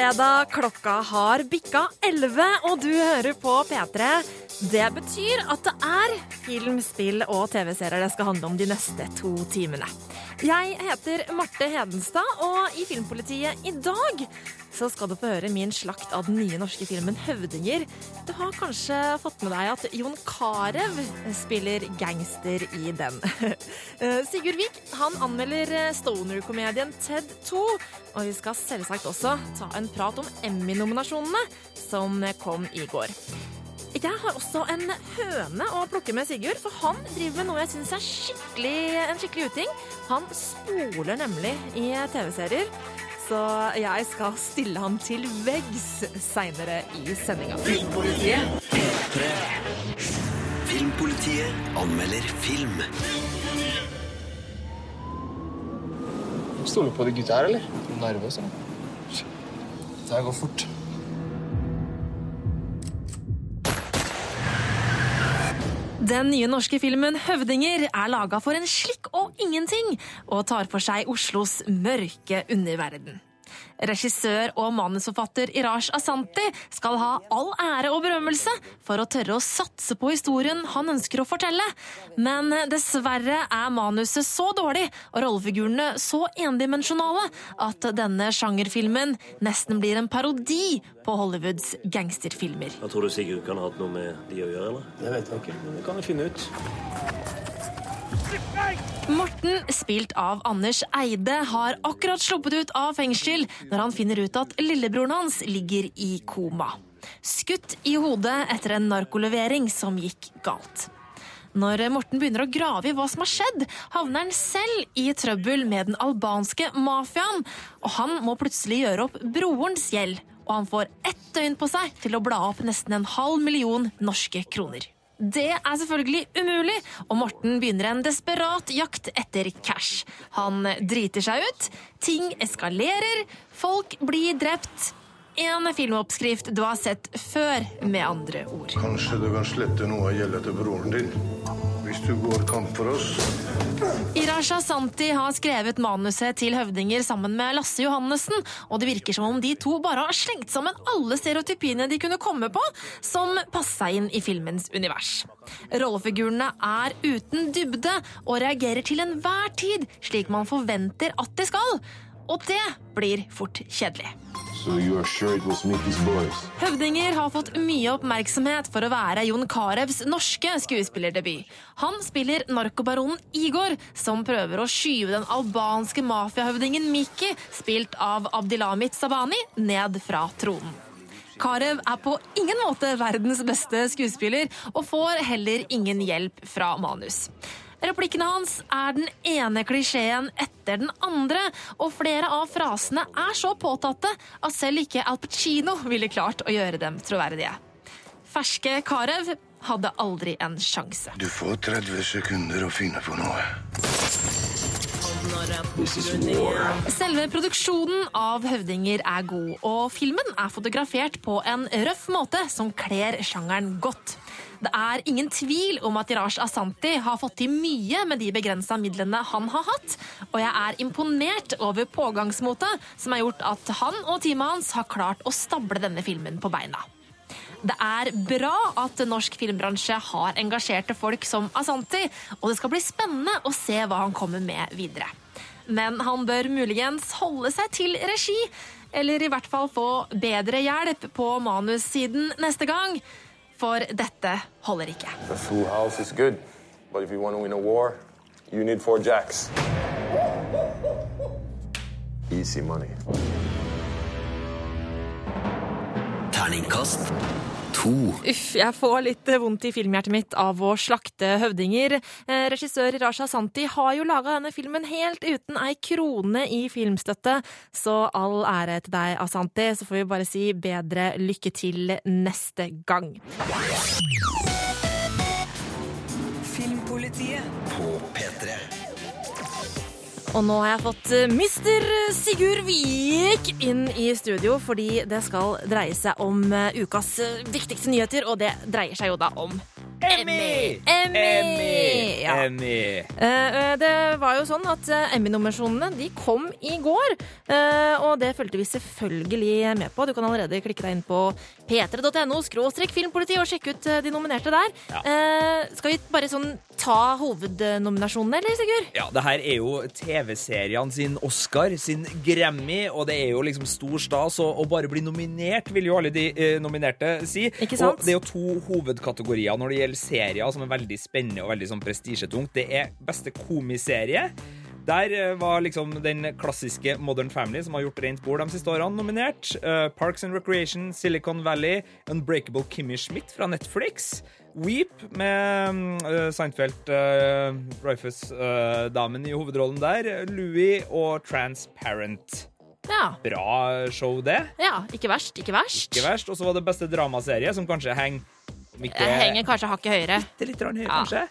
fredag. Klokka har bikka 11, og du hører på P3. Det betyr at det er film, spill og TV-serier det skal handle om de neste to timene. Jeg heter Marte Hedenstad, og i Filmpolitiet i dag så skal du få høre min slakt av den nye norske filmen 'Høvdinger'. Du har kanskje fått med deg at Jon Carew spiller gangster i den. Eh, Sigurd Vik han anmelder stoner-komedien Ted 2, og vi skal selvsagt også ta en prat om Emmy-nominasjonene som kom i går. Jeg har også en høne å plukke med Sigurd, for han driver med noe jeg syns er skikkelig, en skikkelig uting. Han spoler nemlig i TV-serier. Så jeg skal stille han til veggs seinere i sendinga. Filmpolitiet P3 Filmpolitiet anmelder film Stoler på de gutta her, eller? Nervøs, eller? Det her går fort. Den nye norske filmen 'Høvdinger' er laga for en slikk og ingenting, og tar for seg Oslos mørke underverden. Regissør og manusforfatter Irash Asanti skal ha all ære og berømmelse for å tørre å satse på historien han ønsker å fortelle. Men dessverre er manuset så dårlig og rollefigurene så endimensjonale at denne sjangerfilmen nesten blir en parodi på Hollywoods gangsterfilmer. Jeg tror du Sigurd kan ha hatt noe med de å gjøre, eller? Det vet jeg ikke, men det kan jeg finne ut. Morten, spilt av Anders Eide, har akkurat sluppet ut av fengsel når han finner ut at lillebroren hans ligger i koma. Skutt i hodet etter en narkolevering som gikk galt. Når Morten begynner å grave i hva som har skjedd, havner han selv i trøbbel med den albanske mafiaen, og han må plutselig gjøre opp brorens gjeld, og han får ett døgn på seg til å bla opp nesten en halv million norske kroner. Det er selvfølgelig umulig, og Morten begynner en desperat jakt etter cash. Han driter seg ut, ting eskalerer, folk blir drept. En filmoppskrift du har sett før, med andre ord. Kanskje du kan slette noe av gjelda til broren din. Hvis du går kamp for oss. Irasha Santi har skrevet manuset til Høvdinger sammen med Lasse Johannessen, og det virker som om de to bare har slengt sammen alle stereotypiene de kunne komme på, som passa inn i filmens univers. Rollefigurene er uten dybde og reagerer til enhver tid slik man forventer at de skal, og det blir fort kjedelig. So sure? Høvdinger har fått mye oppmerksomhet for å være Jon Carews norske skuespillerdebut. Han spiller narkobaronen Igor, som prøver å skyve den albanske mafiahøvdingen Miki, spilt av Abdilamit Sabani, ned fra tronen. Carew er på ingen måte verdens beste skuespiller, og får heller ingen hjelp fra manus. Replikkene hans er den ene klisjeen etter den andre, og flere av frasene er så påtatte at selv ikke Al Pacino ville klart å gjøre dem troverdige. Ferske Carew hadde aldri en sjanse. Du får 30 sekunder å finne på noe. Selve produksjonen av Høvdinger er god, og filmen er fotografert på en røff måte som kler sjangeren godt. Det er ingen tvil om at Irash Asanti har fått til mye med de begrensa midlene han har hatt, og jeg er imponert over pågangsmotet som har gjort at han og teamet hans har klart å stable denne filmen på beina. Det er bra at norsk filmbransje har engasjerte folk som Asanti, og det skal bli spennende å se hva han kommer med videre. Men han bør muligens holde seg til regi, eller i hvert fall få bedre hjelp på manussiden neste gang. For dette holder ikke. Good, but if you want to win a war, you need four jacks. Easy money. Terningkast 2 Uff, jeg får litt vondt i filmhjertet mitt av å slakte høvdinger. Eh, regissør Rasha Santi har jo laga denne filmen helt uten ei krone i filmstøtte, så all ære til deg, Asanti. Så får vi bare si bedre lykke til neste gang. Og nå har jeg fått mister Mr. Sigurd Vik inn i studio, fordi det skal dreie seg om eh, ukas eh, viktigste nyheter, og det dreier seg jo da om Emmy! Emmy! Emmy! Ja. Emmy. Eh, Det var jo sånn at eh, Emmy-nominasjonene de kom i går, eh, og det fulgte vi selvfølgelig med på. Du kan allerede klikke deg inn på p3.no skråstrek filmpoliti og sjekke ut eh, de nominerte der. Eh, Skal vi bare sånn ta hovednominasjonene, eller Sigurd? Ja, det her er jo TV-seriene sin Oscar, sin Grammy, og det er jo liksom stor stas å, bare bli nominert, vil jo alle de eh, nominerte si. Ikke sant? Og det er jo to hovedkategorier når det gjelder serier som er veldig spennende og veldig sånn prestisjetungt. Det er beste komiserie. Der eh, var liksom den klassiske Modern Family, som har gjort rent bord de siste årene, nominert. Uh, Parks and Recreation, Silicon Valley, Unbreakable Kimmy Schmidt fra Netflix. Weep med uh, Seinfeld, uh, Rifus-damen i hovedrollen der. Louis og Transparent. Ja. Bra show, det. ja. Ikke verst, ikke verst. Ikke verst. Og så var det beste dramaserie, som kanskje henger ikke Jeg henger kanskje hakket høyere. bitte litt høyere, Ja. kanskje.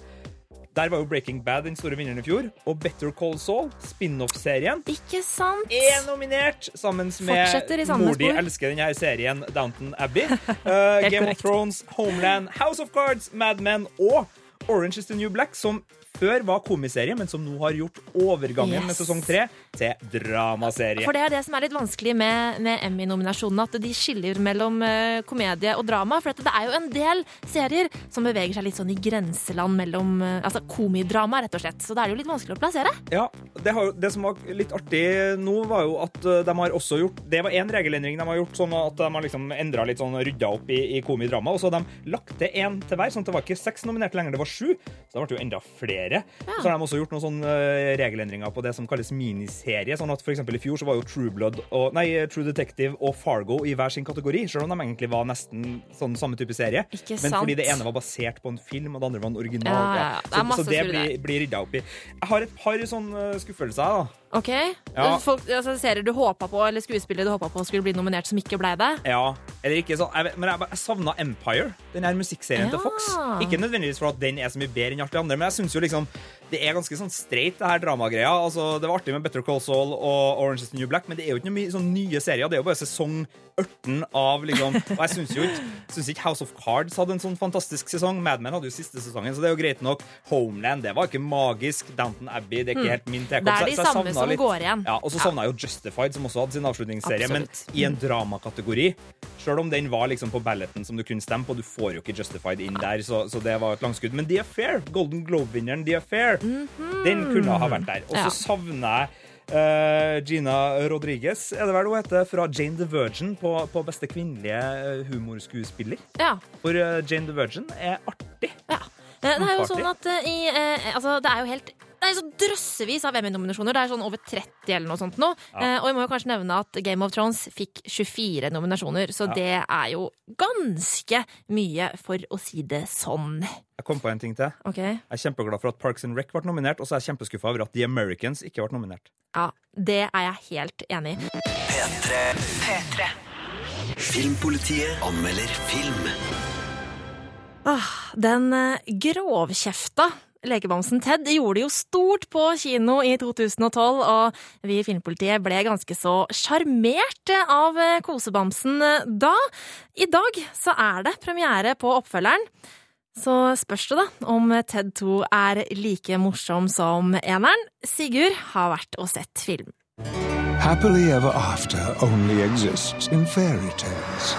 Der var jo Breaking Bad den store vinneren i fjor. Og Better Call Saul, spin-off-serien, Ikke sant? er nominert sammen med mor di elsker denne serien Downton Abbey. Uh, Game korrekt. of Thrones, Homeland, House of Cards, Mad Men og Orange is the New Black, som før var komiserie, men som nå har gjort overgangen Yes. med sesong tre til dramaserie. For det er det som er litt vanskelig med, med Emmy-nominasjonene, at de skiller mellom uh, komedie og drama. For det er jo en del serier som beveger seg litt sånn i grenseland mellom uh, Altså komidrama, rett og slett. Så da er det jo litt vanskelig å plassere. Ja, det, har, det som var litt artig nå, var jo at uh, de har også gjort Det var én regelendring de har gjort, sånn at de har liksom endra litt sånn rydda opp i, i komidrama. Og så har de lagt til én til hver, sånn at det var ikke seks nominerte lenger, det var sju. Så det ble jo enda flere. Så har de også gjort noen sånne uh, regelendringer på det som kalles miniserie. Sånn at for i fjor så var jo True Blood og Nei, True Detective og Fargo i hver sin kategori, selv om de egentlig var nesten sånn samme type serie. Ikke Men sant. fordi det ene var basert på en film, og det andre var en original. Ja, ja, ja. Det Så, så det blir, blir rydda opp i. Jeg har et par sånne skuffelser. da. Ok? Ja. Folk, altså, serier du håpa på, eller skuespillere du håpa på skulle bli nominert, som ikke ble det? Ja, eller ikke sånn. Jeg, men jeg, jeg savna Empire, den her musikkserien til Fox. Ikke nødvendigvis for at den er så mye bedre enn alt det andre, men jeg syns jo liksom det er ganske sånn streit, det her dramagreia. Altså, det var artig med Better Call Saul og Orange is the New Black, men det er jo ikke noen mye sånn nye serier. Det er jo bare sesong 18 av liksom Og jeg syns jo ikke, synes ikke House of Cards hadde en sånn fantastisk sesong. Mad Men hadde jo siste sesongen, så det er jo greit nok. Homeland, det var ikke magisk. Downton Abbey, det er ikke helt min tekopp. Det er de så samme som litt- går igjen. Ja, og så savna jeg jo Justified, som også hadde sin avslutningsserie. Absolutt. Men i en dramakategori, sjøl om den var liksom på balloten som du kunne stemme på, du får jo ikke Justified inn der, så, så det var et langskudd. Men The Affair, Golden Globe-vinneren The -hmm. den kunne ha vært der. Og så Ja. savner jeg uh, Gina Rodriguez, er det vel hun heter, fra Jane the Virgin på, på beste kvinnelige eh, humorskuespiller. Ja. For uh, Jane the Virgin er artig. Ja. Det er jo sånn at i eh, Altså, det er jo helt det er så drøssevis av Emmy-nominasjoner. Det er sånn over 30 eller noe sånt nå. Eh, og jeg må jo kanskje nevne at Game of Thrones fikk 24 nominasjoner, så det er jo ganske mye, for å si det sånn. Jeg kom på en ting til. Okay. Jeg er kjempeglad for at Parks and Rec ble nominert, og så er jeg kjempeskuffa over at The Americans ikke ble nominert. Ja, det er jeg helt enig i. P3. Filmpolitiet anmelder film. Den eh, grovkjefta lekebamsen Ted gjorde jo stort på kino i 2012, og vi i Filmpolitiet ble ganske så sjarmert av eh, kosebamsen eh, da. I dag så er det premiere på oppfølgeren. Så spørs det da om Ted 2 er like morsom som eneren. Sigurd har vært og sett film. Happily ever after only exists in fairy tales.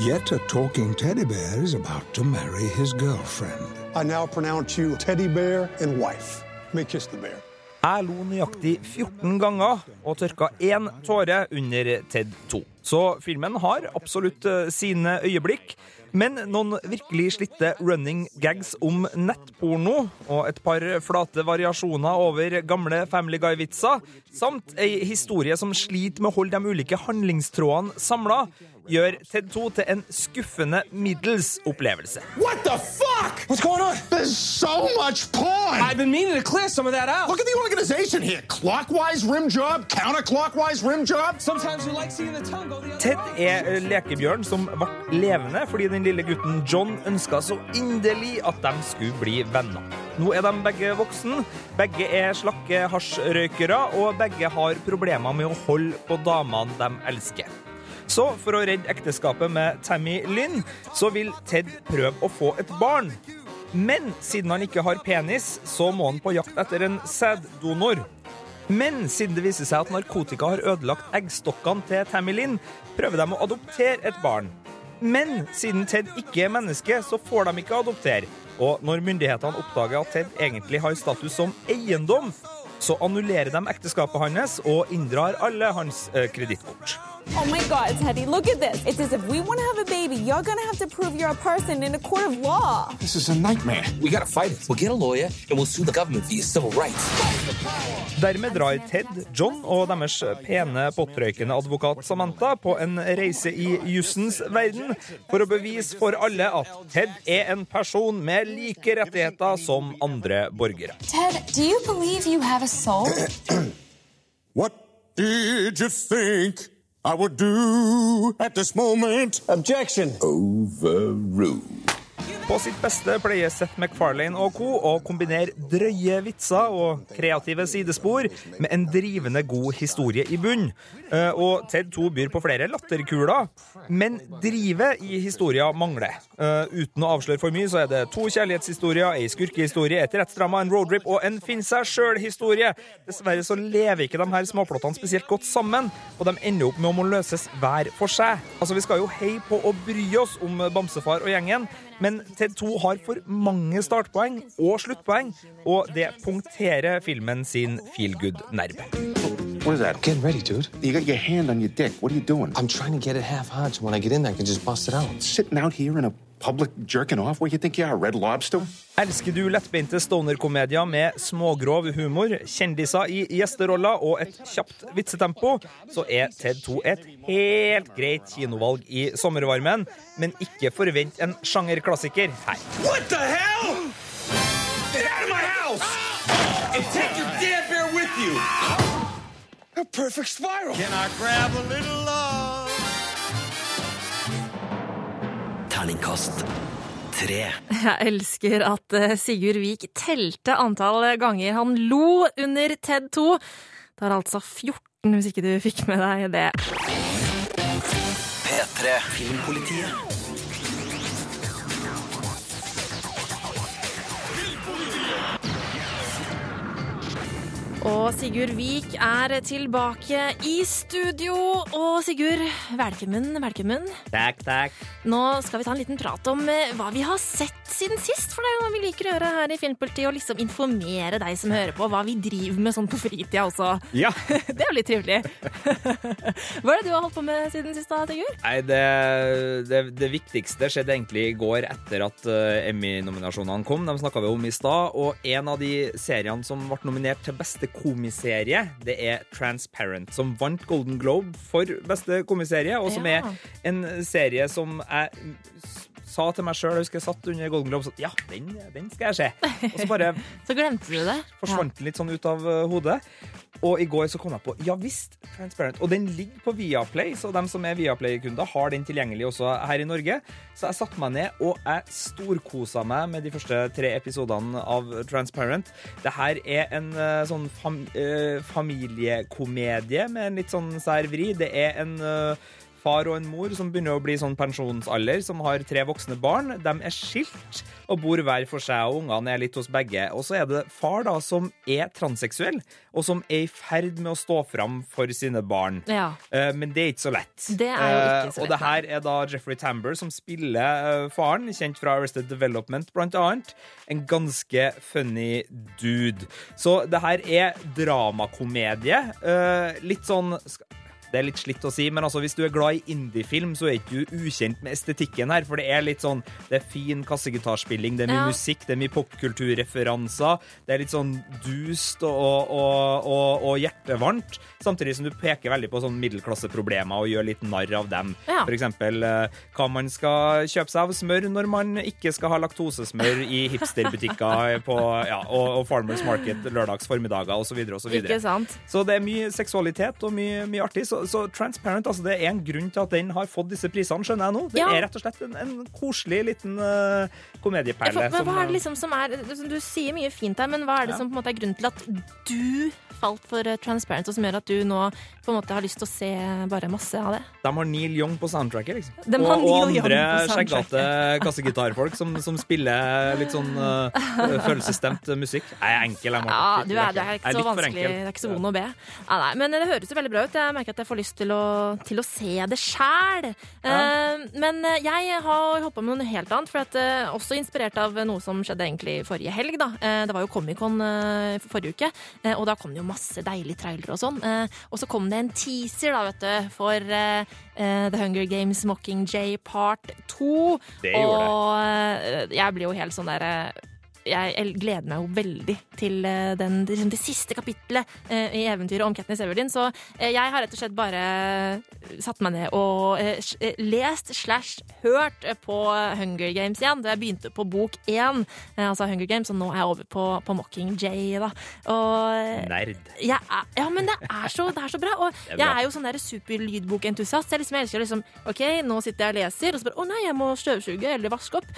Yet a talking teddy bear is about to marry his girlfriend. I now pronounce you teddy bear and wife. May kiss the bear. Jeg lo nøyaktig 14 ganger og tørka én tåre under Ted 2. Så filmen har absolutt eh, sine øyeblikk. Men noen virkelig slitte running gags om nettporno og et par flate variasjoner over gamle Family Guy-vitser, samt ei historie som sliter med å holde de ulike handlingstrådene samla, gjør Ted 2 til en skuffende middels opplevelse. What the fuck? What's going on? There's so much porn. I've been meaning to clear some of that out. Look at the organization here. Clockwise rim job, counterclockwise rim job. Sometimes you like seeing the tongue go Ted er lekebjørn som ble levende fordi den lille gutten John ønska så inderlig at de skulle bli venner. Nå er de begge voksen, begge er slakke hasjrøykere, og begge har problemer med å holde på damene de elsker. Så for å redde ekteskapet med Tammy Lynn, så vil Ted prøve å få et barn. Men siden han ikke har penis, så må han på jakt etter en sæddonor. Men siden det viser seg at narkotika har ødelagt eggstokkene til Tammy Linn, prøver de å adoptere et barn. Men siden Ted ikke er menneske, så får de ikke adoptere. Og når myndighetene oppdager at Ted egentlig har status som eiendom, så annullerer de ekteskapet hans og inndrar alle hans eh, kredittkort. Oh my God, Teddy, look at this. It's as if we want to have a baby, you're going to have to prove you're a person in a court of law. This is a nightmare. We gotta fight it. We'll get a lawyer and we'll sue the government for your civil rights. Dermed drar Ted, John og deres pene, pottrøykende advokat Samantha på en reise i jussens verden for å bevise for alle at Ted er en person med like rettigheter som andre borgere. Ted, do you believe you have a soul? What did you think I would do at this moment? Objection. Overruled. På sitt beste pleier Seth MacFarlane og co. å kombinere drøye vitser og kreative sidespor med en drivende god historie i bunn. Eh, Og Ted 2 byr på flere latterkuler, men drivet i historien mangler. Eh, Uten å avsløre for mye, så er det to kjærlighetshistorier, ei skurkehistorie, et rettsdrama, en roadrip og en finn seg sjøl-historie. Dessverre så lever ikke de her småplottene spesielt godt sammen, og de ender opp med å må løses hver for seg. Altså, Vi skal jo heie på å bry oss om Bamsefar og gjengen, men Ted 2 har for mange startpoeng og sluttpoeng, og det punkterer filmen sin feel good-nerve. What is that? Getting ready, dude. You got your hand on your dick. What are you doing? I'm trying to get it half hard so when I get in I can just bust it out. Sitting out here in a public jerking off where you think you are, Red Lobster? Elsker du lettbeinte stoner-komedier med smågrov humor, kjendiser i gjesteroller og et kjapt vitsetempo, så er Ted 2 et helt greit kinovalg i sommervarmen, men ikke forvent en sjangerklassiker her. What the hell? Get out of my house! And take your damn bear with you! A perfect spiral. Can I grab a little love? Terningkast tre. Jeg elsker at eh, Sigurd Vik telte antall ganger han lo under TED 2. Det er altså 14, hvis ikke du fikk med deg det. P3. Filmpolitiet. Og Sigurd Vik er tilbake i studio. Og Sigurd, velkommen, velkommen. Takk, takk. Nå skal vi ta en liten prat om eh, hva vi har sett siden sist. For det er jo noe vi liker å gjøre her i Filmpolitiet, og liksom informere deg som hører på, hva vi driver med sånn på fritida også. Ja. Det er jo litt trivelig. Hva er det du har holdt på med siden sist, da, Sigurd? Nei, det, det, det viktigste skjedde egentlig i går etter at uh, Emmy-nominasjonene kom. De snakka vi om i stad. Og en av de seriene som ble nominert til beste komiserie, det er Transparent. Som vant Golden Globe for beste komiserie, og som Ja. er en serie som jeg sa til meg sjøl, jeg husker jeg satt under Golden Globe, så ja, den, den skal jeg se. Og så bare Så glemte du det. forsvant den litt sånn ut av uh, hodet. Og i går så kom jeg på ja visst, Transparent. Og den ligger på Viaplay, så de som er Viaplay-kunder, har den tilgjengelig også her i Norge. Så jeg satte meg ned, og jeg storkosa meg med de første tre episodene av Transparent. Det her er en uh, sånn fam uh, familiekomedie med en litt sånn sær vri. Det er en uh, far og en mor som begynner å bli sånn pensjonsalder, som har tre voksne barn. De er skilt og bor hver for seg, og ungene er litt hos begge. Og så er det far da som er transseksuell, og som er i ferd med å stå fram for sine barn. Ja. Eh, Men det er ikke så lett. Det er jo ikke så lett. Og det her er da Jeffrey Tambor som spiller eh, faren, kjent fra Arrested Development blant annet. En ganske funny dude. Så det her er dramakomedie. Eh, Litt sånn det er litt slitt å si, men altså, hvis du er glad i indiefilm, så er ikke du ukjent med estetikken her. For det er litt sånn Det er fin kassegitarspilling, det er mye Ja. musikk, det er mye popkulturreferanser. Det er litt sånn dust og, og, og, og hjertevarmt. Samtidig som du peker veldig på sånn middelklasseproblemer og gjør litt narr av dem. Ja. For eksempel eh, hva man skal kjøpe seg av smør når man ikke skal ha laktosesmør i hipsterbutikker på, ja, og, og Farmers Market lørdags formiddager osv. Ikke sant? Så det er mye seksualitet og mye, mye artig. Så så, så Transparent, altså det er en grunn til at den har fått disse prisene, skjønner jeg nå. Det Ja. er rett og slett en, en koselig liten uh, komedieperle. som, hva er eh, det liksom som er Du sier mye fint her, men hva er det Ja. som på en måte er grunnen til at du falt for eh, Transparent, og som gjør at du nå på en måte har lyst til å se bare masse av det? De har Neil Young på soundtracket, liksom. De har og, og andre skjeggete kassegitarfolk som, som spiller litt sånn uh, følelsesstemt musikk. Jeg er enkel, jeg. Ja, du er, du er ikke så vanskelig, det er ikke så vond å be. Ja, nei, men det høres jo veldig bra ut. Jeg merker at jeg får lyst til å, til å se det sjæl. men eh, jeg har hoppa med noe helt annet, for at, eh, også inspirert av noe som skjedde egentlig forrige helg. Da. Eh, det var jo Comic-Con eh, forrige uke, eh, og da kom det jo masse deilige trailere og sånn. Eh, og så kom det en teaser da, vet du, for eh, eh, The Hunger Games Mockingjay Part 2. Det gjorde det. og eh, jeg blir jo helt sånn derre jeg gleder meg jo veldig til eh, den, det, det siste kapitlet eh, i eventyret om Katniss Everdeen. Så eh, jeg har rett og slett bare satt meg ned og lest slash hørt på Hunger Games igjen. Da jeg begynte på bok én, altså Hunger Games, og nå er jeg over på, på Mockingjay. Da. Og Nerd. jeg ja, men det er så, det er så bra. Og er bra. jeg er jo sånn superlydbokentusiast. Jeg, liksom, jeg elsker liksom OK, nå sitter jeg og leser, og så bare Å nei, jeg må støvsuge eller vaske opp.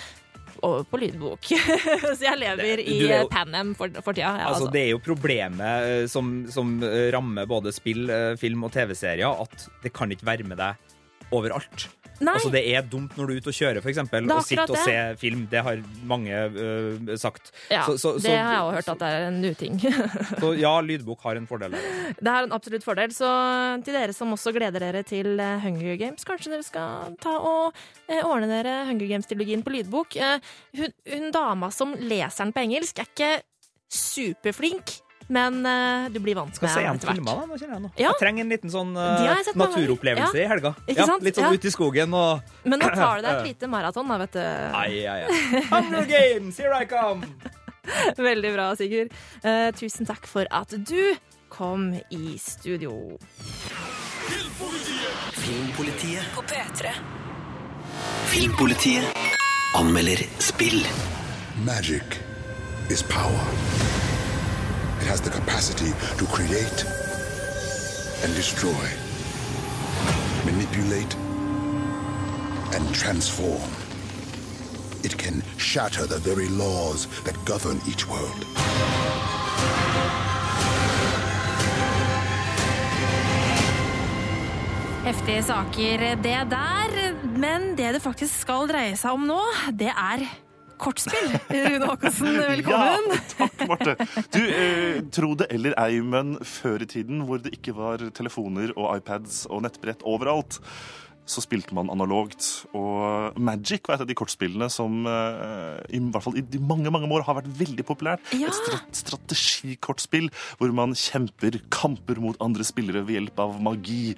Over på lydbok. så jeg lever i jo- Panem for, for tida. Ja, Altså, altså. det er jo problemet eh, som, som eh, rammer både spill, eh, film og TV-serier, at det kan ikke være med deg overalt. Nei. Altså, det er dumt når du er ute og kjører, for eksempel, og sitter og ser film. Det har mange uh, sagt. Ja, Så- så- det så- har jeg òg hørt at det er en uting. Så ja, lydbok har en fordel det har en absolutt fordel. Så til dere som også gleder dere til eh, Hunger Games, kanskje dere skal ta og eh, ordne dere Hunger Games-trilogien på lydbok. Eh, hun, hun dama som leser den på engelsk, er ikke superflink, men uh, du blir vant med igjen etter hvert. filmer, da. Nå kjenner jeg. Ja. Jeg trenger en liten sånn eh, ganger. naturopplevelse Ja. i helga. Ikke sant? Litt sånn Ja. ute i skogen og Men nå tar du deg et lite maraton, da, vet du. Ai, ai, ai. Hunger Games, here I come! Veldig bra, Sigurd. Uh, tusen takk for at du kom i studio. Filmpolitiet på P3. Filmpolitiet anmelder spill. Magic is power. It has the capacity to create and destroy, manipulate and transform. It can shatter the very laws that govern each world. Heftige saker, det der. Men det det faktisk skal dreie seg om nå, det er kortspill. Rune Håkonsen, velkommen. Ja, takk, Marte. Du, eh, tro det eller ei, men før i tiden, hvor det ikke var telefoner og iPads og nettbrett overalt, så spilte man analogt. Og Magic var et av de kortspillene som eh, i hvert fall i de mange mange år har vært veldig populært. Ja. Et strategikortspill hvor man kjemper kamper mot andre spillere ved hjelp av magi.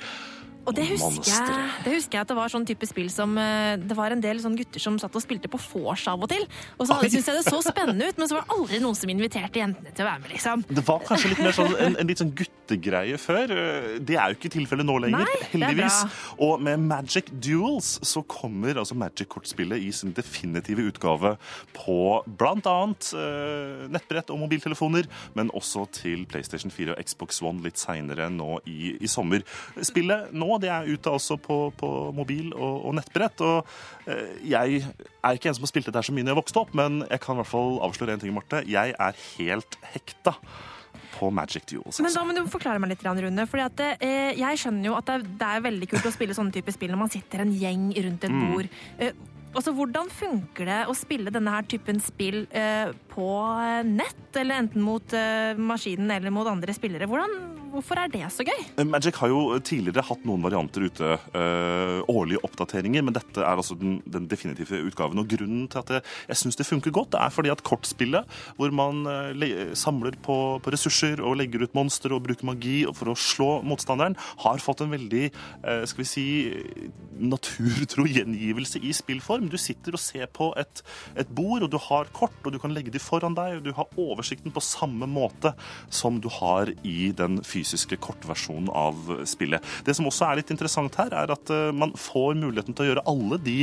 Og det husker, jeg, det husker jeg at det var sånn type spill som eh, Det var en del sånne gutter som satt og spilte på vors av og til. Og så syntes jeg det så spennende ut, men så var det aldri noen som inviterte jentene til å være med, liksom. Det var kanskje litt mer sånn, en, en litt sånn guttegreie før. Det er jo ikke tilfellet nå lenger, Nei, heldigvis. Og med Magic Duels så kommer altså Magic-kortspillet i sin definitive utgave på annet eh, nettbrett og mobiltelefoner, men også til PlayStation 4 og Xbox One litt seinere nå i, i sommer. Spillet nå det er ute altså på, på mobil og, og nettbrett. og eh, Jeg er ikke en som har spilt dette her så mye når jeg vokste opp, men jeg kan i hvert fall avsløre en ting, Marte. Jeg er helt hekta på Magic Duels. Men Altså. da må du forklare meg litt, Rune. Fordi at eh, jeg skjønner jo at det er, det er veldig kult å spille sånne typer spill når man sitter en gjeng rundt et bord. Mm. bord. Eh, altså, Hvordan funker det å spille denne her typen spill eh, på eh, nett? Eller enten mot eh, maskinen eller mot andre spillere. Hvordan, hvorfor er det så gøy? Magic har jo tidligere hatt noen varianter ute, øh, årlige oppdateringer, men dette er altså den, den definitive utgaven. Og grunnen til at jeg, jeg syns det funker godt, er fordi at kortspillet, hvor man øh, le, samler på, på ressurser og legger ut monster og bruker magi for å slå motstanderen, har fått en veldig øh, skal vi si, naturtro gjengivelse i spillform. Du sitter og ser på et, et bord, og du har kort, og du kan legge de foran deg, og du har oversikten på samme måte som du har i den fysiske kortversjonen av spillet. Det som også er litt interessant her, er at eh, man får muligheten til å gjøre alle de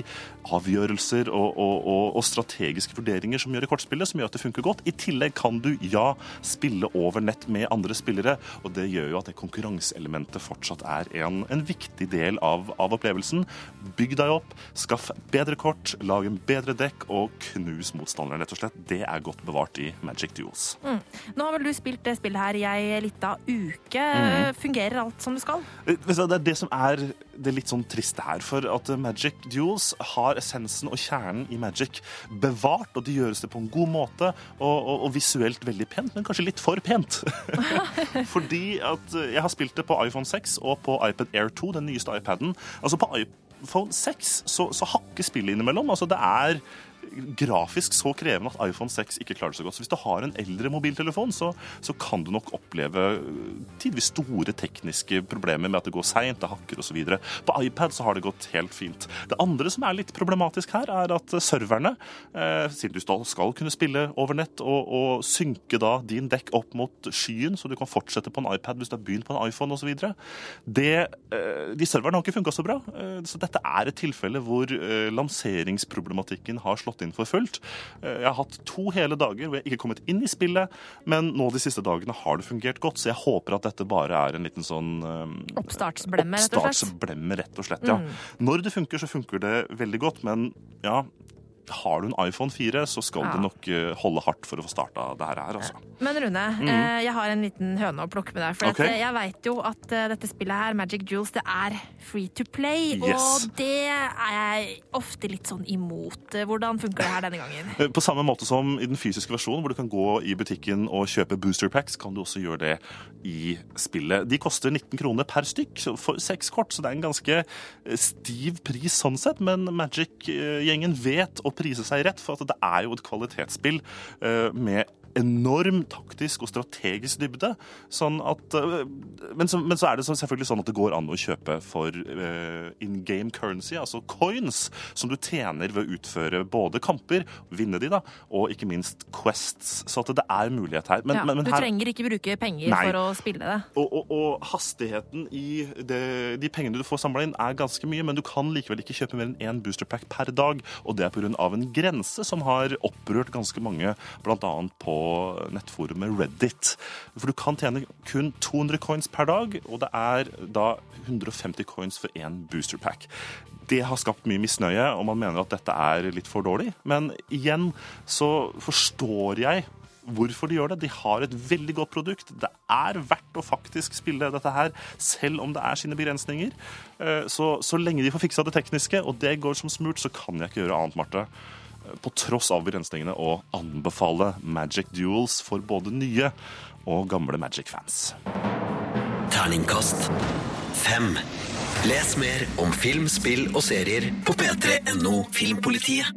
avgjørelser og, og, og, strategiske vurderinger som gjør i kortspillet, som gjør at det funker godt. I tillegg kan du, ja, spille over nett med andre spillere, og det gjør jo at det konkurranseelementet fortsatt er en, en viktig del av, av opplevelsen. Bygg deg opp, skaff bedre kort, lag en bedre dekk og knus motstanderen, rett og slett. Det er godt bevart i Magic Duels. Mm. Nå har vel du spilt det spillet her i ei lita uke. Mm. Fungerer alt som det skal? Eh, Det er det som er det litt sånn triste her. For at Magic Duels har essensen og kjernen i Magic bevart, og det gjøres det på en god måte, og, og, og visuelt veldig pent, men kanskje litt for pent. Fordi at eh, jeg har spilt det på iPhone 6 og på iPad Air 2, den nyeste iPaden. Altså på iPhone 6 så, så hakker spillet innimellom. Altså det er grafisk så krevende at iPhone 6 ikke klarer det så godt. Så hvis du har en eldre mobiltelefon, så, så kan du nok oppleve øh, tidvis store tekniske problemer med at det går seint, det hakker osv. På iPad så har det gått helt fint. Det andre som er litt problematisk her, er at serverne, eh, siden du skal, kunne spille over nett og, og synke da din dekk opp mot skyen, så du kan fortsette på en iPad hvis du har begynt på en iPhone osv., eh, de serverne har ikke funka så bra. Eh, så dette er et tilfelle hvor eh, lanseringsproblematikken har slått inn for fullt. Eh, Jeg har hatt to hele dager hvor jeg ikke har kommet inn i spillet, men nå de siste dagene har det fungert godt, så jeg håper at dette bare er en liten sånn eh, Oppstartsblemme, rett og slett. Oppstartsblemme, rett og slett, ja. Mm. Når det funker, så funker det veldig godt, men ja har du en iPhone 4, så skal Ja. du nok eh, holde hardt for å få starta det her, altså. Men Rune, Mm. eh, jeg har en liten høne å plukke med deg. For okay. eh, jeg veit jo at dette spillet her, Magic Jewels, det er free to play. Yes. Og det er jeg ofte litt sånn imot. Hvordan funker det her denne gangen? På samme måte som i den fysiske versjonen, hvor du kan gå i butikken og kjøpe booster packs, kan du også gjøre det i spillet. De koster 19 kroner per stykk for seks kort, så det er en ganske stiv pris sånn sett. Men Magic-gjengen vet å prise seg rett, for at det er jo et kvalitetsspill eh, med enorm taktisk og strategisk dybde. Sånn at, eh, men, så, men så er det selvfølgelig sånn at det går an å kjøpe for uh, in game currency, altså coins, som du tjener ved å utføre både kamper, vinne de da, og ikke minst quests. Så at det er mulighet her. Men, ja, men, men du her trenger ikke bruke penger Nei. for å spille det. og, og, og hastigheten i det, de pengene du får samla inn, er ganske mye, men du kan likevel ikke kjøpe mer enn én boosterpack per dag. Og det er pga. en grense som har opprørt ganske mange, bl.a. på nettforumet Reddit. For du kan tjene kun 200 coins per dag, og det er da 150 coins for én boosterpack. Det har skapt mye misnøye, og man mener at dette er litt for dårlig. Men igjen så forstår jeg hvorfor de gjør det. De har et veldig godt produkt. Det er verdt å faktisk spille dette her, selv om det er sine begrensninger. Eh, Så, så lenge de får fiksa det tekniske, og det går som smurt, så kan jeg ikke gjøre annet, Marte. På tross av begrensningene å anbefale Magic Duels for både nye og gamle Magic-fans. Terningkast fem. Les mer om film, spill og serier på p3.no Filmpolitiet.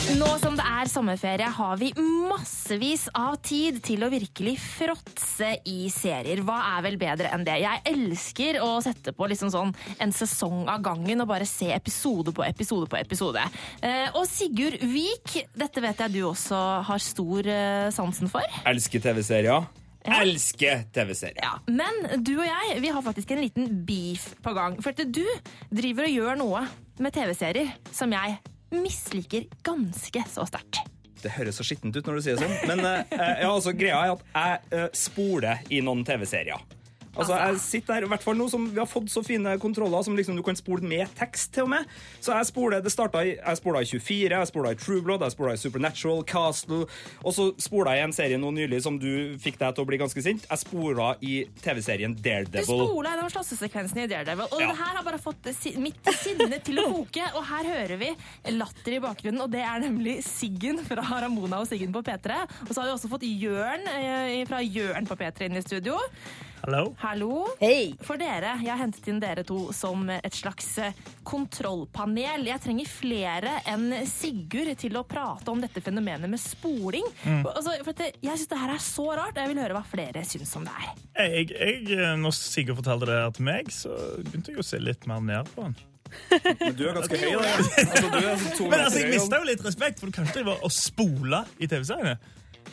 Nå som det er sommerferie, har vi massevis av tid til å virkelig fråtse i serier. Hva er vel bedre enn det? Jeg elsker å sette på liksom sånn en sesong av gangen og bare se episode på episode på episode. Eh, og Sigurd Vik, dette vet jeg du også har stor eh, sansen for. Elsker TV-serier. Ja. Elsker TV-serier. Ja, Men du og jeg vi har faktisk en liten beef på gang. For at du driver og gjør noe med TV-serier som jeg misliker ganske så sterkt. Det høres så skittent ut når du sier det sånn, men eh, ja, altså, greia er at jeg eh, spoler i noen TV-serier. Altså, jeg sitter her, i hvert fall nå som Vi har fått så fine kontroller som liksom du kan spole med tekst. til og med Så jeg spoler, det startet i, jeg spola i 24, jeg spola i True Blood, jeg spola i Supernatural, Castle Og så spola jeg en serie nå nylig som du fikk deg til å bli ganske sint. Jeg spola i TV-serien Daredevil. Du spola gjennom slåssesekvensen i Daredevil, og Ja. det her har bare fått mitt sinne til å koke. Og her hører vi latter i bakgrunnen, og det er nemlig Siggen fra Ramona og Siggen på P3. Og så har vi også fått Jørn eh, fra Jørn på P3 inn i studio. Hallo. Hallo. Hei. For dere, jeg har hentet inn dere to som et slags eh, kontrollpanel. Jeg trenger flere enn Sigurd til å prate om dette fenomenet med spoling. Mm. Altså, for at det, jeg syns det her er så rart, og jeg vil høre hva flere syns om det er. Jeg, jeg, når Sigurd fortalte det her til meg, så begynte jeg å se litt mer ned på han. Men du er ganske høy, da. Altså, du to Men altså, jeg mista jo litt respekt, for du kan ikke drive og spole i TV-seriene.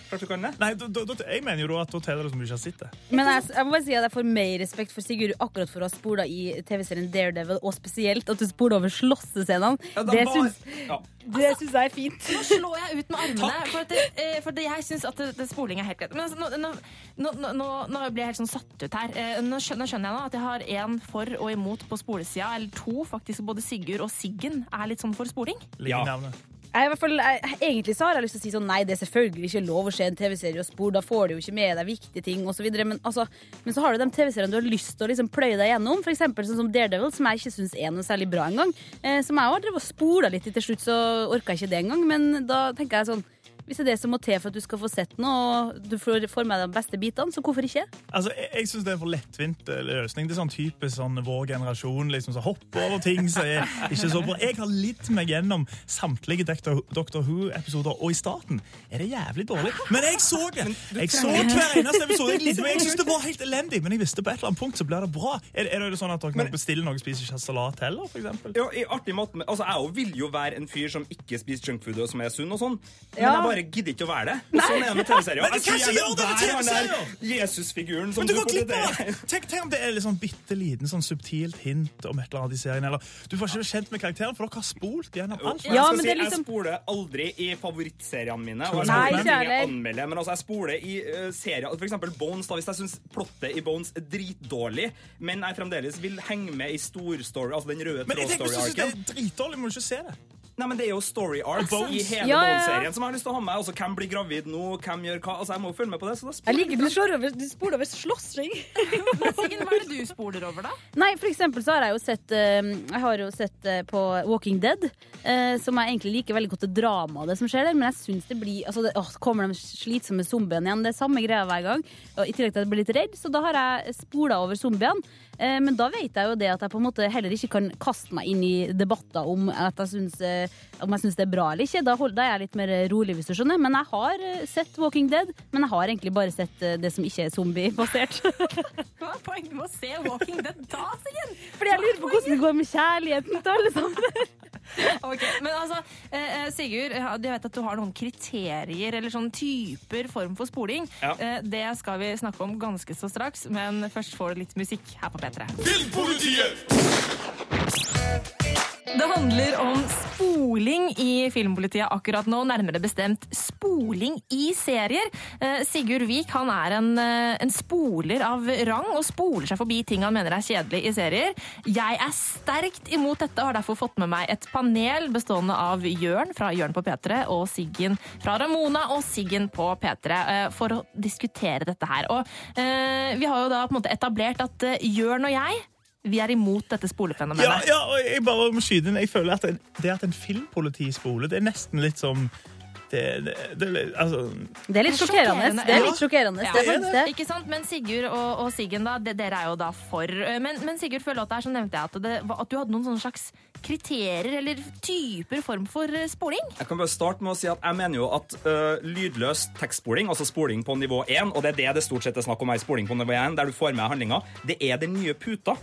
Klart du kan det. Nei, da, da, da, Jeg mener jo da at da teller det som du ikke har sett det. Men jeg, jeg må bare si at jeg får mer respekt for Sigurd akkurat for å ha spola i TV-serien Daredevil, og spesielt at du spola over slåssescenene. Ja, det var- syns, ja. det syns jeg er fint. Nå slår jeg ut med armene, for, at det, eh, for det, jeg syns at det, det spoling er helt greit. Men altså, nå, nå, nå, nå, nå, nå blir jeg helt sånn satt ut her. Eh, Nå skjønner, nå skjønner jeg nå at jeg har én for og imot på spolesida, eller to faktisk. Både Sigurd og Siggen er litt sånn for spoling. Ja. Jeg, fall, jeg, egentlig så har jeg lyst til å si sånn Nei, det er selvfølgelig ikke lov å se en TV-serie og spor, Da får du jo ikke med deg viktige ting osv. Men, altså, men så har du de TV-seriene du har lyst til å liksom pløye deg gjennom. Eksempel sånn som Daredevil, som jeg ikke syns er noe særlig bra engang. Eh, som jeg har drevet og spola litt i til slutt, så orka jeg ikke det engang. Men da tenker jeg sånn Hvis det er det som må til for at du skal få sett noe, og du får, får med deg de beste bitene, så hvorfor ikke? Altså, Jeg, jeg syns det er for lettvint eh, løsning. Det er sånn type sånn vår generasjon liksom, som hopper over ting som er ikke så bra. Jeg har lidd meg gjennom samtlige Doctor, Doctor Who-episoder, og i starten er det jævlig dårlig. Men jeg så det! Jeg så hver eneste episode. Jeg, jeg syns det var helt elendig, men jeg visste på et eller annet punkt så blir det bra. Er, er det sånn at dere bestiller noe og spiser ikke salat heller, for eksempel? Ja, i artig måte, altså, Jeg vil jo være en fyr som ikke spiser junkfood og som er sunn, og sånn men Ja. jeg bare gidder ikke å være det. Og sånn er det med TV-serier. Men kan ikke gjøre det med TV-serier! Jesus-figuren som Men du glipp av det! Tenk, tenk om det er sånn bitte liten, sånn subtilt hint om et eller annet i serien. Eller du får ikke bli kjent med karakteren, for dere har spolt gjennom alt. Jeg si, liksom... Jeg spoler aldri i favorittseriene mine. Og jeg Nei, spoler jeg anmelder, men altså, jeg spoler i uh, serier. For eksempel Bones. da, Hvis jeg syns plottet i Bones er dritdårlig, men jeg fremdeles vil henge med i storstory, altså den røde Men jeg tenker, hvis du syns det er dritdårlig, må du ikke se det. Nei, men Det er jo story arcs Bones. i hele Ja. Bones-serien som jeg har lyst til å ha med. Altså, Hvem blir gravid nå? Hvem gjør hva? Altså, Jeg må jo følge med på det. så da Jeg liker du slår over, du spoler over slåssing. Hva er det du spoler over, da? Nei, for eksempel så har jeg jo sett eh, Jeg har jo sett eh, på Walking Dead, eh, som jeg egentlig liker veldig godt det dramaet det som skjer der, men jeg syns det blir altså det, åh, Kommer de slitsomme zombiene igjen? Det er samme greia hver gang. Og I tillegg til at jeg blir litt redd, så da har jeg spola over zombiene. Eh, men da vet jeg jo det at jeg på en måte heller ikke kan kaste meg inn i debatter om, at jeg syns, eh, om jeg syns det er bra eller ikke. Da, er jeg litt mer rolig, hvis du skjønner. Men jeg har eh, sett Walking Dead, men jeg har egentlig bare sett eh, det som ikke er zombiebasert. Hva er poenget med å se Walking Dead da, Siggen? Fordi jeg lurer på hvordan det går med kjærligheten til alle sammen. Ok, men altså, eh, eh, Sigurd, jeg vet at du har noen kriterier eller sånne typer form for spoling. Ja. Eh, Det skal vi snakke om ganske så straks, men først får du litt musikk her på P3. Det handler om spoling i Filmpolitiet akkurat nå, nærmere bestemt spoling i serier. Eh, Sigurd Vik er en, eh, en spoler av rang og spoler seg forbi ting han mener er kjedelig i serier. Jeg er sterkt imot dette og har derfor fått med meg et panel bestående av Jørn fra Jørn på P3 og Siggen fra Ramona og Siggen på P3 eh, for å diskutere dette her. Og vi har jo da på en måte etablert at Jørn og jeg vi er imot dette spolefenomenet. ja, og jeg bare må skyte inn. Jeg føler at det, det at en filmpoliti spoler, det er nesten litt som det, det, det, altså, Det er litt sjokkerende. Det er litt sjokkerende. Ja. Ja. Ikke sant? Men Sigurd og, og Siggen, da, det, dere er jo da for. Men, men Sigurd, før låta her så nevnte jeg at, det, at du hadde noen sånne slags kriterier eller typer form for eh, spoling. Jeg kan bare starte med å si at jeg mener jo at øh, lydløs tekstspoling, altså spoling på nivå 1, og det er det det stort sett er snakk om her, spoling på nivå 1, der du får med handlinga, det er den nye puta.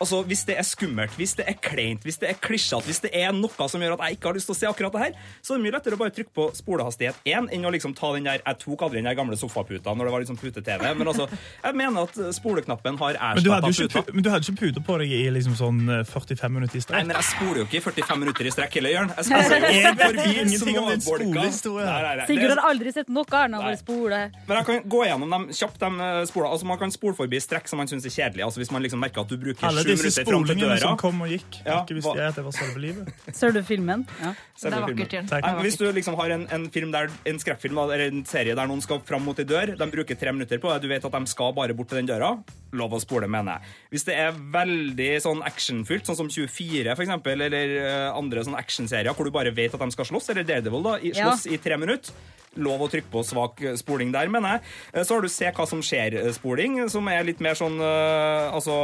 Altså, Hvis det er skummelt, hvis det er kleint, hvis det er klisjete, hvis det er noe som gjør at jeg ikke har lyst til å se akkurat det her, så er det mye lettere å bare trykke på spolehastighet 1 enn å liksom ta den der Jeg tok aldri den der gamle sofaputa når det var liksom pute-TV, men altså, jeg mener at spoleknappen har men, du erstatta puta. men du hadde ikke pute på deg i liksom sånn eh, 45 minutter i strekk? Nei, men jeg spoler jo ikke i 45 minutter i strekk heller, Jørn. Jeg spoler jo Jeg vet forbi ingenting om din småbolka. Sigurd har aldri sett noe annet enn å bare spole. Men jeg kan gå gjennom dem kjapt. De eh. Altså, man kan spole forbi strekk som man syns er kjedelig. Altså, hvis man liksom merker at du bruker sju disse spolingene som kom og gikk. Ja, ikke visste jeg at det var selve livet. Ser du filmen? Ja. Det er vakkert, filmen. Jørn. Hvis du liksom har en, en film der, en skrekkfilm eller en serie der noen skal fram mot ei dør, de bruker tre minutter på det, du vet at de skal bare bort til den døra, lov å spole, mener jeg. Hvis det er veldig sånn actionfylt, sånn som 24 for eksempel, eller eh, andre sånn actionserier hvor du bare vet at de skal slåss, eller Daredevil da, i, Ja. slåss i tre minutter, lov å trykke på svak eh, spoling der, mener jeg. Eh, Så har du Se hva som skjer-spoling, som er litt mer sånn eh, Altså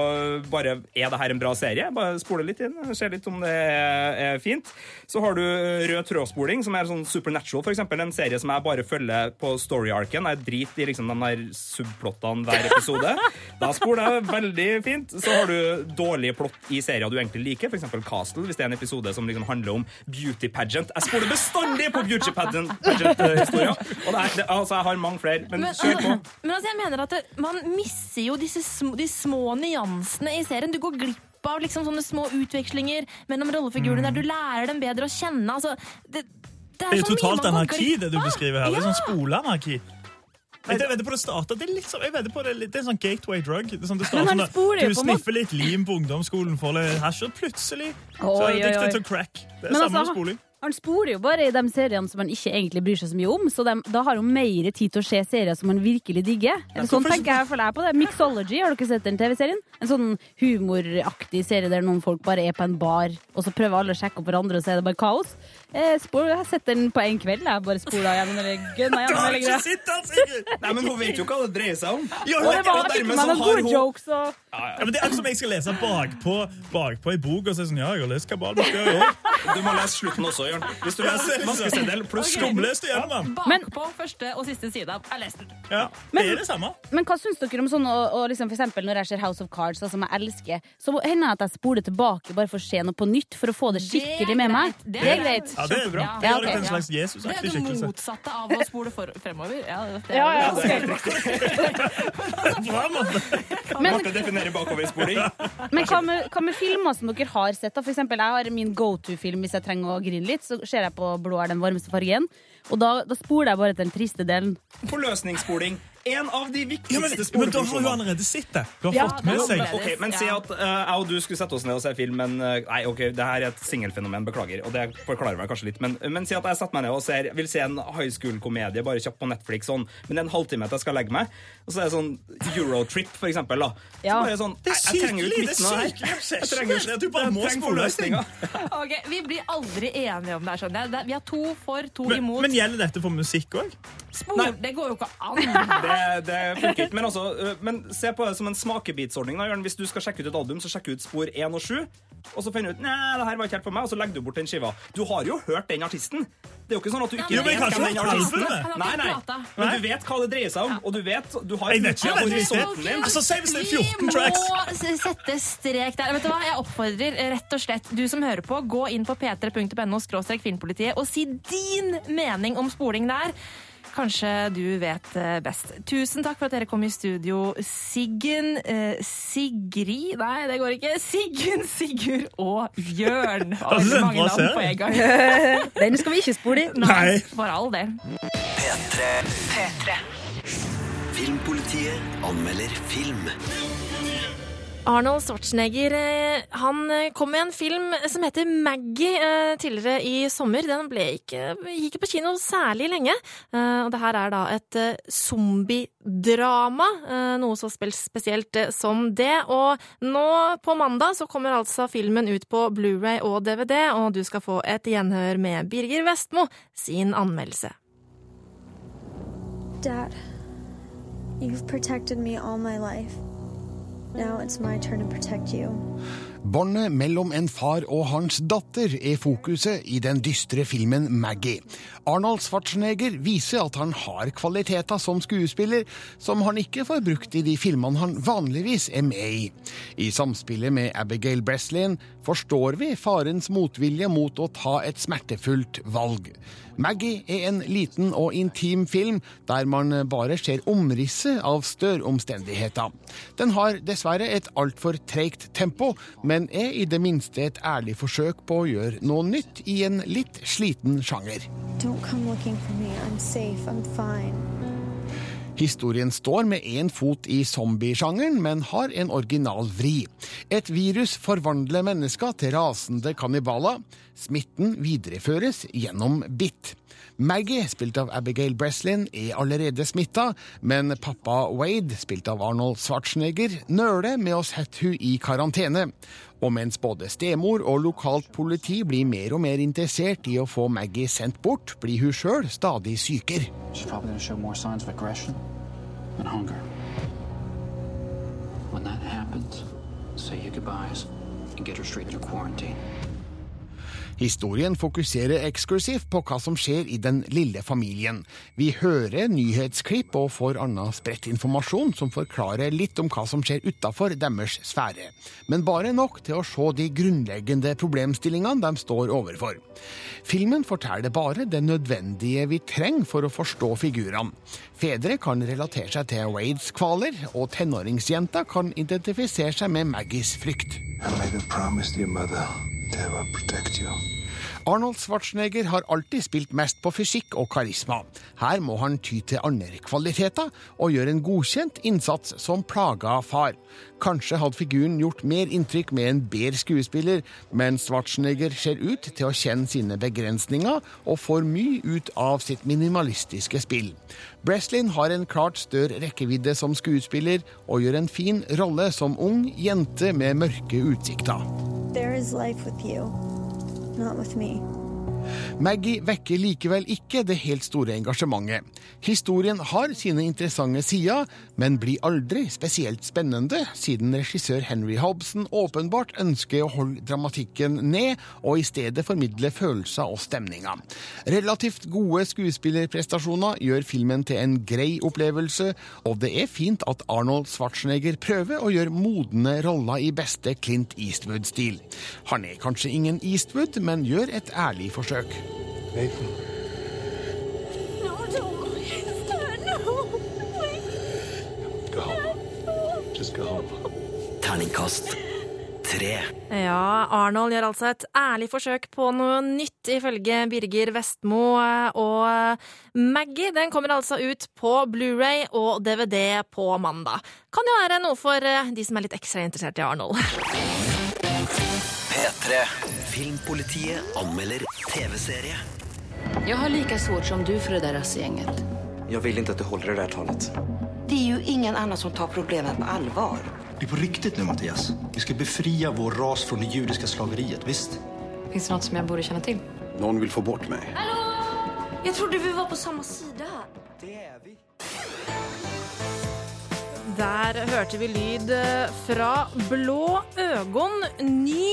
bare Er det her en bra serie? Bare spole litt inn, se litt om det er, fint. Så har du eh, Rød tråd-spoling, som er sånn Supernatural, for eksempel. En serie som jeg bare følger på story-arken. Jeg driter i liksom de der subplottene hver episode. Da spoler jeg veldig fint. Så har du dårlige plott i serier du egentlig liker, f.eks. Castle, hvis det er en episode som liksom handler om beauty pageant. Jeg spoler bestandig på beauty pageant-historier. Og det er, det, altså, jeg har mange flere, men kjør på. Men altså, jeg mener at det, man misser jo disse sm de små nyansene i serien. Du går glipp av liksom sånne små utvekslinger mellom rollefigurene der du lærer dem bedre å kjenne. Altså, det, det Det er så mye totalt anarki, det du beskriver her. Det er Ja. sånn spoleanarki. Jeg vedder på det startet, det er litt jeg vedder på det, er det er en sånn gateway drug. Det er sånn, det starter du sniffer litt lim på ungdomsskolen, får litt hasj, og plutselig så er du oi. til crack. Det er Men samme altså, spoling. Han spoler jo bare i de seriene som han ikke egentlig bryr seg så mye om, så de, da har han mer tid til å se serier som han virkelig digger. Eller sånn tenker jeg for deg jeg på det. Mixology, har dere sett den TV-serien? En sånn humoraktig serie der noen folk bare er på en bar, og så prøver alle å sjekke opp hverandre, og så er det bare kaos. Eh, spor, jeg setter den på en kveld. Jeg bare spola gjennom eller gønna gjennom hele greia. Nei, men hun vet jo hva det dreier seg om. Ja, Og det var dermed men så noen har gode hun jokes og Ja, men Det er som jeg skal lese bakpå, bakpå i bok og si sånn Ja, jeg har lest det har. Du må lese slutten også, Jørn. Hvis du leser maskeseddel pluss Skumleste gjennom den. Bakpå første og siste side. Jeg leste den. Ja, Men- det er det samme. Men hva syns dere om sånn og, og liksom, for eksempel når jeg ser House of Cards, da, som jeg elsker, så hender det at jeg spoler tilbake bare for å se noe på nytt, for å få det skikkelig med meg. Det er Det er greit. Ja, det er bra. Ja, Det gjør ok, det til en ja. slags Det er det motsatte av å spole for, fremover. Ja, det er Ja, ja, Bra, måte. Men, Måtte definere bakoverspoling. men hva, med, hva med filmer som dere har sett? da? For eksempel, jeg har min go to-film hvis jeg trenger å grine litt. Så ser jeg på Blå er den varmeste fargen. Og da, da spoler jeg bare til den triste delen. Forløsningsspoling. En av de Ja, men, men da har hun allerede sett det. Du har Ja, fått med seg Okay, Ok, men si at uh, jeg og du skulle sette oss ned og se film, men uh, Nei, ok, det her er et singelfenomen, beklager. Og det forklarer meg kanskje litt. Men, men si at jeg setter meg ned og ser, vil se en high school-komedie bare kjapt på Netflix, sånn, men det er en halvtime til jeg skal legge meg. Og så er det sånn Eurotrip, for eksempel. da. Så bare sånn, er jeg, jeg trenger jo sykelig, ikke det er vitsen her. Jeg trenger jo Det er du bare må spole forløsninga. Ok, Vi blir aldri enige om det her. skjønner jeg. Vi har to for, to Men, imot. men gjelder dette for musikk òg? Spol, det går jo ikke an. Det, det funker ikke. Men, altså, øh, men se på det som en smakebitsordning. Da. Hvis du skal sjekke ut et album, så sjekk ut spor 1 og 7. Og så finner du ut Nei, det her var ikke helt for meg, og så legger du bort den skiva. Du har jo hørt den artisten. Det er jo ikke sånn at du ikke ja, men vet hvem den artisten er. Nei, nei. Men du vet hva det dreier seg om, og du vet du har Jeg vet ikke det. horisonten din. Altså, Si hvis det er Vi 14 tracks. må sette strek der. Vet du hva? Jeg oppfordrer eh, rett og slett du som hører på, gå inn på p3.no filmpolitiet og si din mening om spoling der. Kanskje du vet eh, best. Tusen takk for at dere kom i studio, Siggen, eh, Sigrid Nei, det går ikke. Siggen, Sigurd og Jørn. Altså, mange navn på en gang. Den skal vi ikke spole i. Nei. For all del. Filmpolitiet anmelder film. Arnold Schwarzenegger eh, han eh, kom med en film som heter Maggie eh, tidligere i sommer. Den ikke, gikk ikke på kino særlig lenge. Og det her er da et zombiedrama, noe så spesielt som det. Og nå på mandag så kommer altså filmen ut på Blu-ray og DVD, og du skal få et gjenhør med Birger Vestmo sin anmeldelse. Dad, you've protected me all my life. Now it's my turn to protect you. Båndet mellom en far og hans datter er fokuset i den dystre filmen Maggie. Arnold Schwarzenegger viser at han har kvaliteter som skuespiller som han ikke får brukt i de filmene han vanligvis er med i. I samspillet med Abigail Breslin forstår vi farens motvilje mot å ta et smertefullt valg. Maggie er en liten og intim film der man bare ser omrisset av støromstendigheter. Den har dessverre et altfor treigt tempo, men er i det minste et ærlig forsøk på å gjøre noe nytt i en litt sliten sjanger. Historien står med én fot i zombiesjangeren, men har en original vri. Et virus forvandler mennesker til rasende kannibaler. Smitten videreføres gjennom bitt. Maggie, spilt av Abigail Breslin, er allerede smitta, men pappa Wade, spilt av Arnold Schwarzenegger, nøler med å sette hun i karantene. Og mens både stemor og lokalt politi blir mer og mer interessert i å få Maggie sendt bort, blir hun sjøl stadig sykere. When that happens, say your goodbyes and get her straight into quarantine. Historien fokuserer eksklusivt på hva som skjer i den lille familien. Vi hører nyhetsklipp og får annen spredt informasjon som forklarer litt om hva som skjer utafor deres sfære. Men bare nok til å se de grunnleggende problemstillingene de står overfor. Filmen forteller bare det nødvendige vi trenger for å forstå figurene. Fedre kan relatere seg til Wades kvaler, og tenåringsjenta kan identifisere seg med Maggies frykt. I made a promise to your mother I will protect you. Arnold Schwarzenegger har alltid spilt mest på fysikk og karisma. Her må han ty til andre kvaliteter og gjøre en godkjent innsats som plaga far. Kanskje hadde figuren gjort mer inntrykk med en bedre skuespiller, men Schwarzenegger ser ut til å kjenne sine begrensninger og får mye ut av sitt minimalistiske spill. Breslin har en klart større rekkevidde som skuespiller og gjør en fin rolle som ung jente med mørke utsikter. There is life with you, not with me. Maggie vekker likevel ikke det helt store engasjementet. Historien har sine interessante sider, men blir aldri spesielt spennende, siden regissør Henry Hobson åpenbart ønsker å holde dramatikken ned, og i stedet formidle følelser og stemninger. Relativt gode skuespillerprestasjoner gjør filmen til en grei opplevelse, og det er fint at Arnold Schwarzenegger prøver å gjøre modne roller i beste Clint Eastwood-stil. Han er kanskje ingen Eastwood, men gjør et ærlig forsøk. Nathan. Terningkast tre. Ja, Arnold gjør altså et ærlig forsøk på noe nytt, ifølge Birger Vestmo. Og Maggie den kommer altså ut på Blu-ray og DVD på mandag. Kan jo være noe for eh, de som er litt ekstra interessert i Arnold. P3. Filmpolitiet anmelder TV-serie. Jeg har like svårt som du for det där rassgänget. Jeg vil ikke at du holder det der talet. Det är ju ingen annan som tar problemet på allvar. Det är på riktigt nu, Mattias. Vi ska befria vår ras från det judiska slaveriet, visst? Finns det något som jag borde känna till? Någon vill få bort mig. Jag trodde vi var på samme side. Det er vi. Der hørte vi lyd eh, fra Blå øgon, ny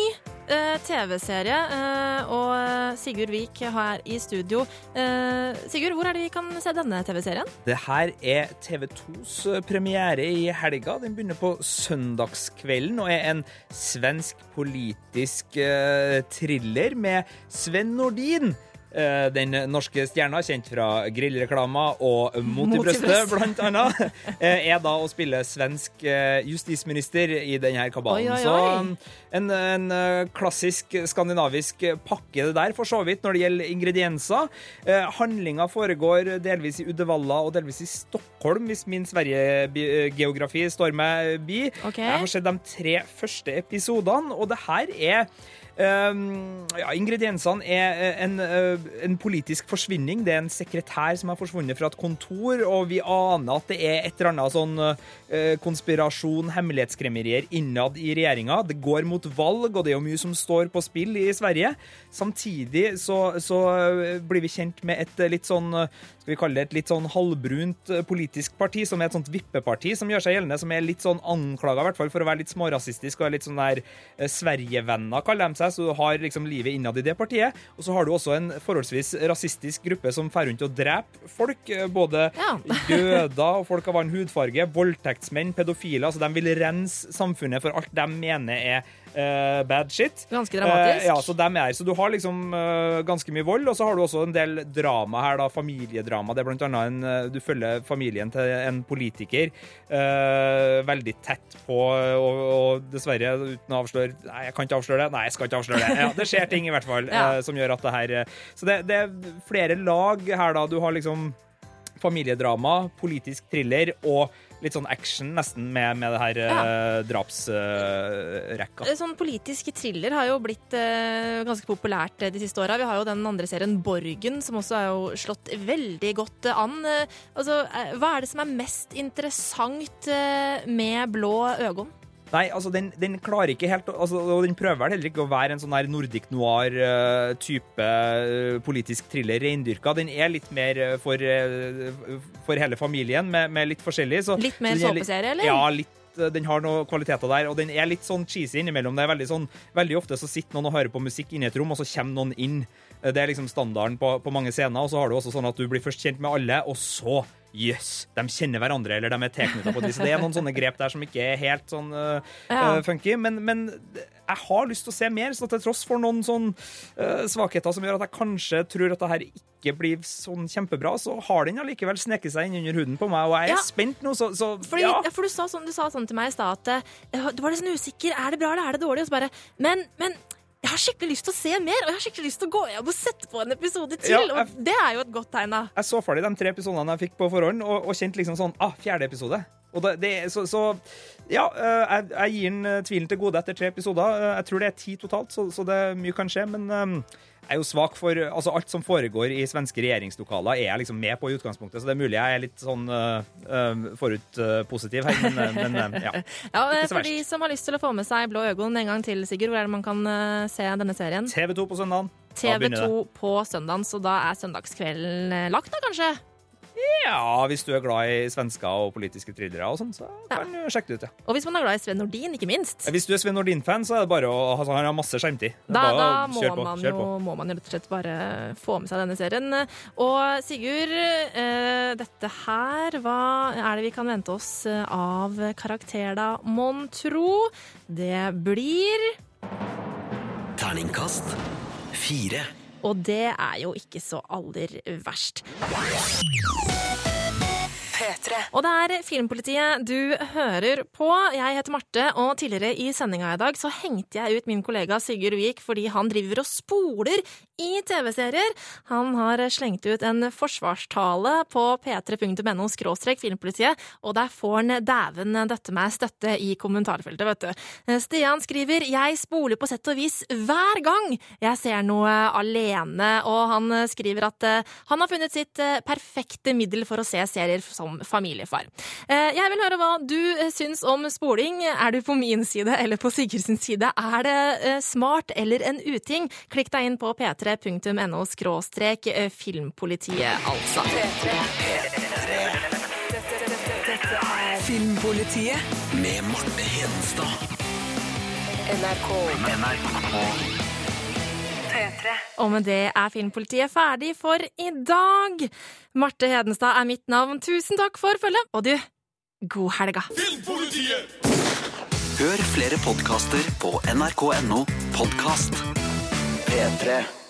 TV-serie. eh, og eh, Sigurd Vik her i studio. Eh, Sigurd, hvor er det vi kan se denne TV-serien? Det her er TV2s premiere i helga. Den begynner på søndagskvelden og er en svensk politisk eh, thriller med Sven Nordin. Eh, Den norske stjerna, kjent fra grillreklamer og Mot i brøstet, blant annet, eh, er da å spille svensk eh, justisminister i denne kabalen. Oi, oi, Så oi. um, en, en klassisk skandinavisk pakke det der, for så vidt, når det gjelder ingredienser. Handlinga foregår delvis i Uddevalla og delvis i Stockholm, hvis min Sverige-geografi står meg bi. Okay. Jeg har sett de tre første episodene, og det her er ja, Ingrediensene er eh, en, eh, en politisk forsvinning. Det er en sekretær som har forsvunnet fra et kontor, og vi aner at det er et eller annet sånn eh, konspirasjon, hemmelighetskremmerier innad i regjeringa. Det går mot valg, og det er jo mye som står på spill i Sverige. Samtidig så, så blir vi kjent med et litt sånn skal vi kalle det et litt sånn halvbrunt politisk parti, som er et sånt vippeparti som gjør seg gjeldende, som er litt sånn anklaga for å være litt smårasistisk og litt sånn der Sverigevenner, kaller de seg, så du har liksom livet innad i det partiet. Og så har du også en forholdsvis rasistisk gruppe som fer rundt og dreper folk, Både både jøder og folk av annen hudfarge, voldtektsmenn, pedofile, altså de vil rense samfunnet for alt de mener er eh, bad shit. Ganske dramatisk. Uh, ja, så dem er, så du har liksom uh, ganske mye vold, og så har du også en del drama her, da, familiedrama. Det er blant annet en, eh, du følger familien til en politiker eh, veldig tett på, og, og dessverre uten å avsløre Nei, jeg kan ikke avsløre det. Nei, jeg skal ikke avsløre det. Ja, det skjer ting i hvert fall Ja. eh, som gjør at det her eh, Så det, det er flere lag her, da. Du har liksom familiedrama, politisk thriller og litt sånn action nesten med, med det her uh, drapsrekka. Eh, Sånn politisk thriller har jo blitt uh, ganske populært eh, de siste åra. Vi har jo den andre serien Borgen, som også er jo slått veldig godt eh, an. Eh, altså, eh, hva er det som er mest interessant eh, med Blå øgon? Nei, altså den, den klarer ikke helt altså, Og den prøver vel heller ikke å være en sånn her Nordic noir-type politisk thriller reindyrka. Den er litt mer eh, for, eh, for hele familien, med, med litt forskjellig. Så, Litt mer er såpeserie, eller? Ja, litt. eh, Den har noen kvaliteter der, og den er litt sånn cheesy innimellom. Det er veldig sånn, veldig ofte så sitter noen og hører på musikk inne i et rom, og så kommer noen inn. Eh, Det er liksom standarden på, på mange scener. Og så har du også sånn at du blir først kjent med alle, og så Jøss, de kjenner hverandre, eller de er tilknytta på et vis. Det er noen sånne grep der som ikke er helt sånn uh, Ja. funky. Men, men jeg har lyst til å se mer, så til tross for noen sånn uh, svakheter som gjør at jeg kanskje tror at det her ikke blir sånn kjempebra, så har den allikevel sneket seg inn under huden på meg, og jeg er Ja. spent nå, så, så Fordi, ja. For du sa, sånn, du sa sånn til meg i stad at uh, du var litt sånn usikker. Er det bra eller er det dårlig? Og så bare Men, men jeg har skikkelig lyst til å se mer, og jeg har skikkelig lyst til å gå hjem og sette på en episode til. Ja, Og det er jo et godt tegn, da. Jeg så ferdig de tre episodene jeg fikk på forhånd, og, og kjente liksom sånn Ah, fjerde episode. Og det, det, så, så ja, eh, jeg, jeg gir den eh, tvilen til gode etter tre episoder. Eh, Jeg tror det er ti totalt, så, så det mye kan skje. Men eh, jeg er jo svak for Altså, alt som foregår i svenske regjeringslokaler, er jeg liksom med på i utgangspunktet, så det er mulig jeg er litt sånn uh, forutpositiv her, men, eh, men ja. Ja, For de som har lyst til å få med seg Blå øgon en gang til, Sigurd, hvor er det man kan se denne serien? TV2 på søndagen. TV2 på søndagen, så da er søndagskvelden lagt, da kanskje? Ja, hvis du er glad i svensker og politiske thrillere og sånn, så kan du sjekke det ut, ja. Og hvis man er glad i Sven Nordin, ikke minst. Hvis du er Sven Nordin-fan, så er det bare å altså, Han har masse skjermtid. Er Da, bare da må, på, man kjør jo, på. må man jo rett og slett bare få med seg denne serien. Og Sigurd, eh, dette her, hva er det vi kan vente oss eh, av karakter, da? Mon tro? Det blir Terningkast fire. Og det er jo ikke så aller verst. Og det er Filmpolitiet du hører på. Jeg heter Marte, og tidligere i sendinga i dag så hengte jeg ut min kollega Sigurd Vik fordi han driver og spoler i TV-serier. Han har slengt ut en forsvarstale på p3.no skråstrek filmpolitiet, og der får han dæven døtte meg støtte i kommentarfeltet, vet du. Stian skriver jeg spoler på sett og vis hver gang jeg ser noe alene, og han skriver at eh, han har funnet sitt eh, perfekte middel for å se serier som familiefar. Eh, Jeg vil høre hva du eh, syns om spoling. Er du på min side eller på Sigurds side? Er det eh, smart eller en uting? Klikk deg inn på p3.no skråstrek filmpolitiet, altså. Filmpolitiet med Marte Hedenstad. NRK. Og med det er Filmpolitiet ferdig for i dag. Marte Hedenstad er mitt navn. Tusen takk for følget, og du, god helga. Filmpolitiet! Hør flere podkaster på nrk.no podkast. P3.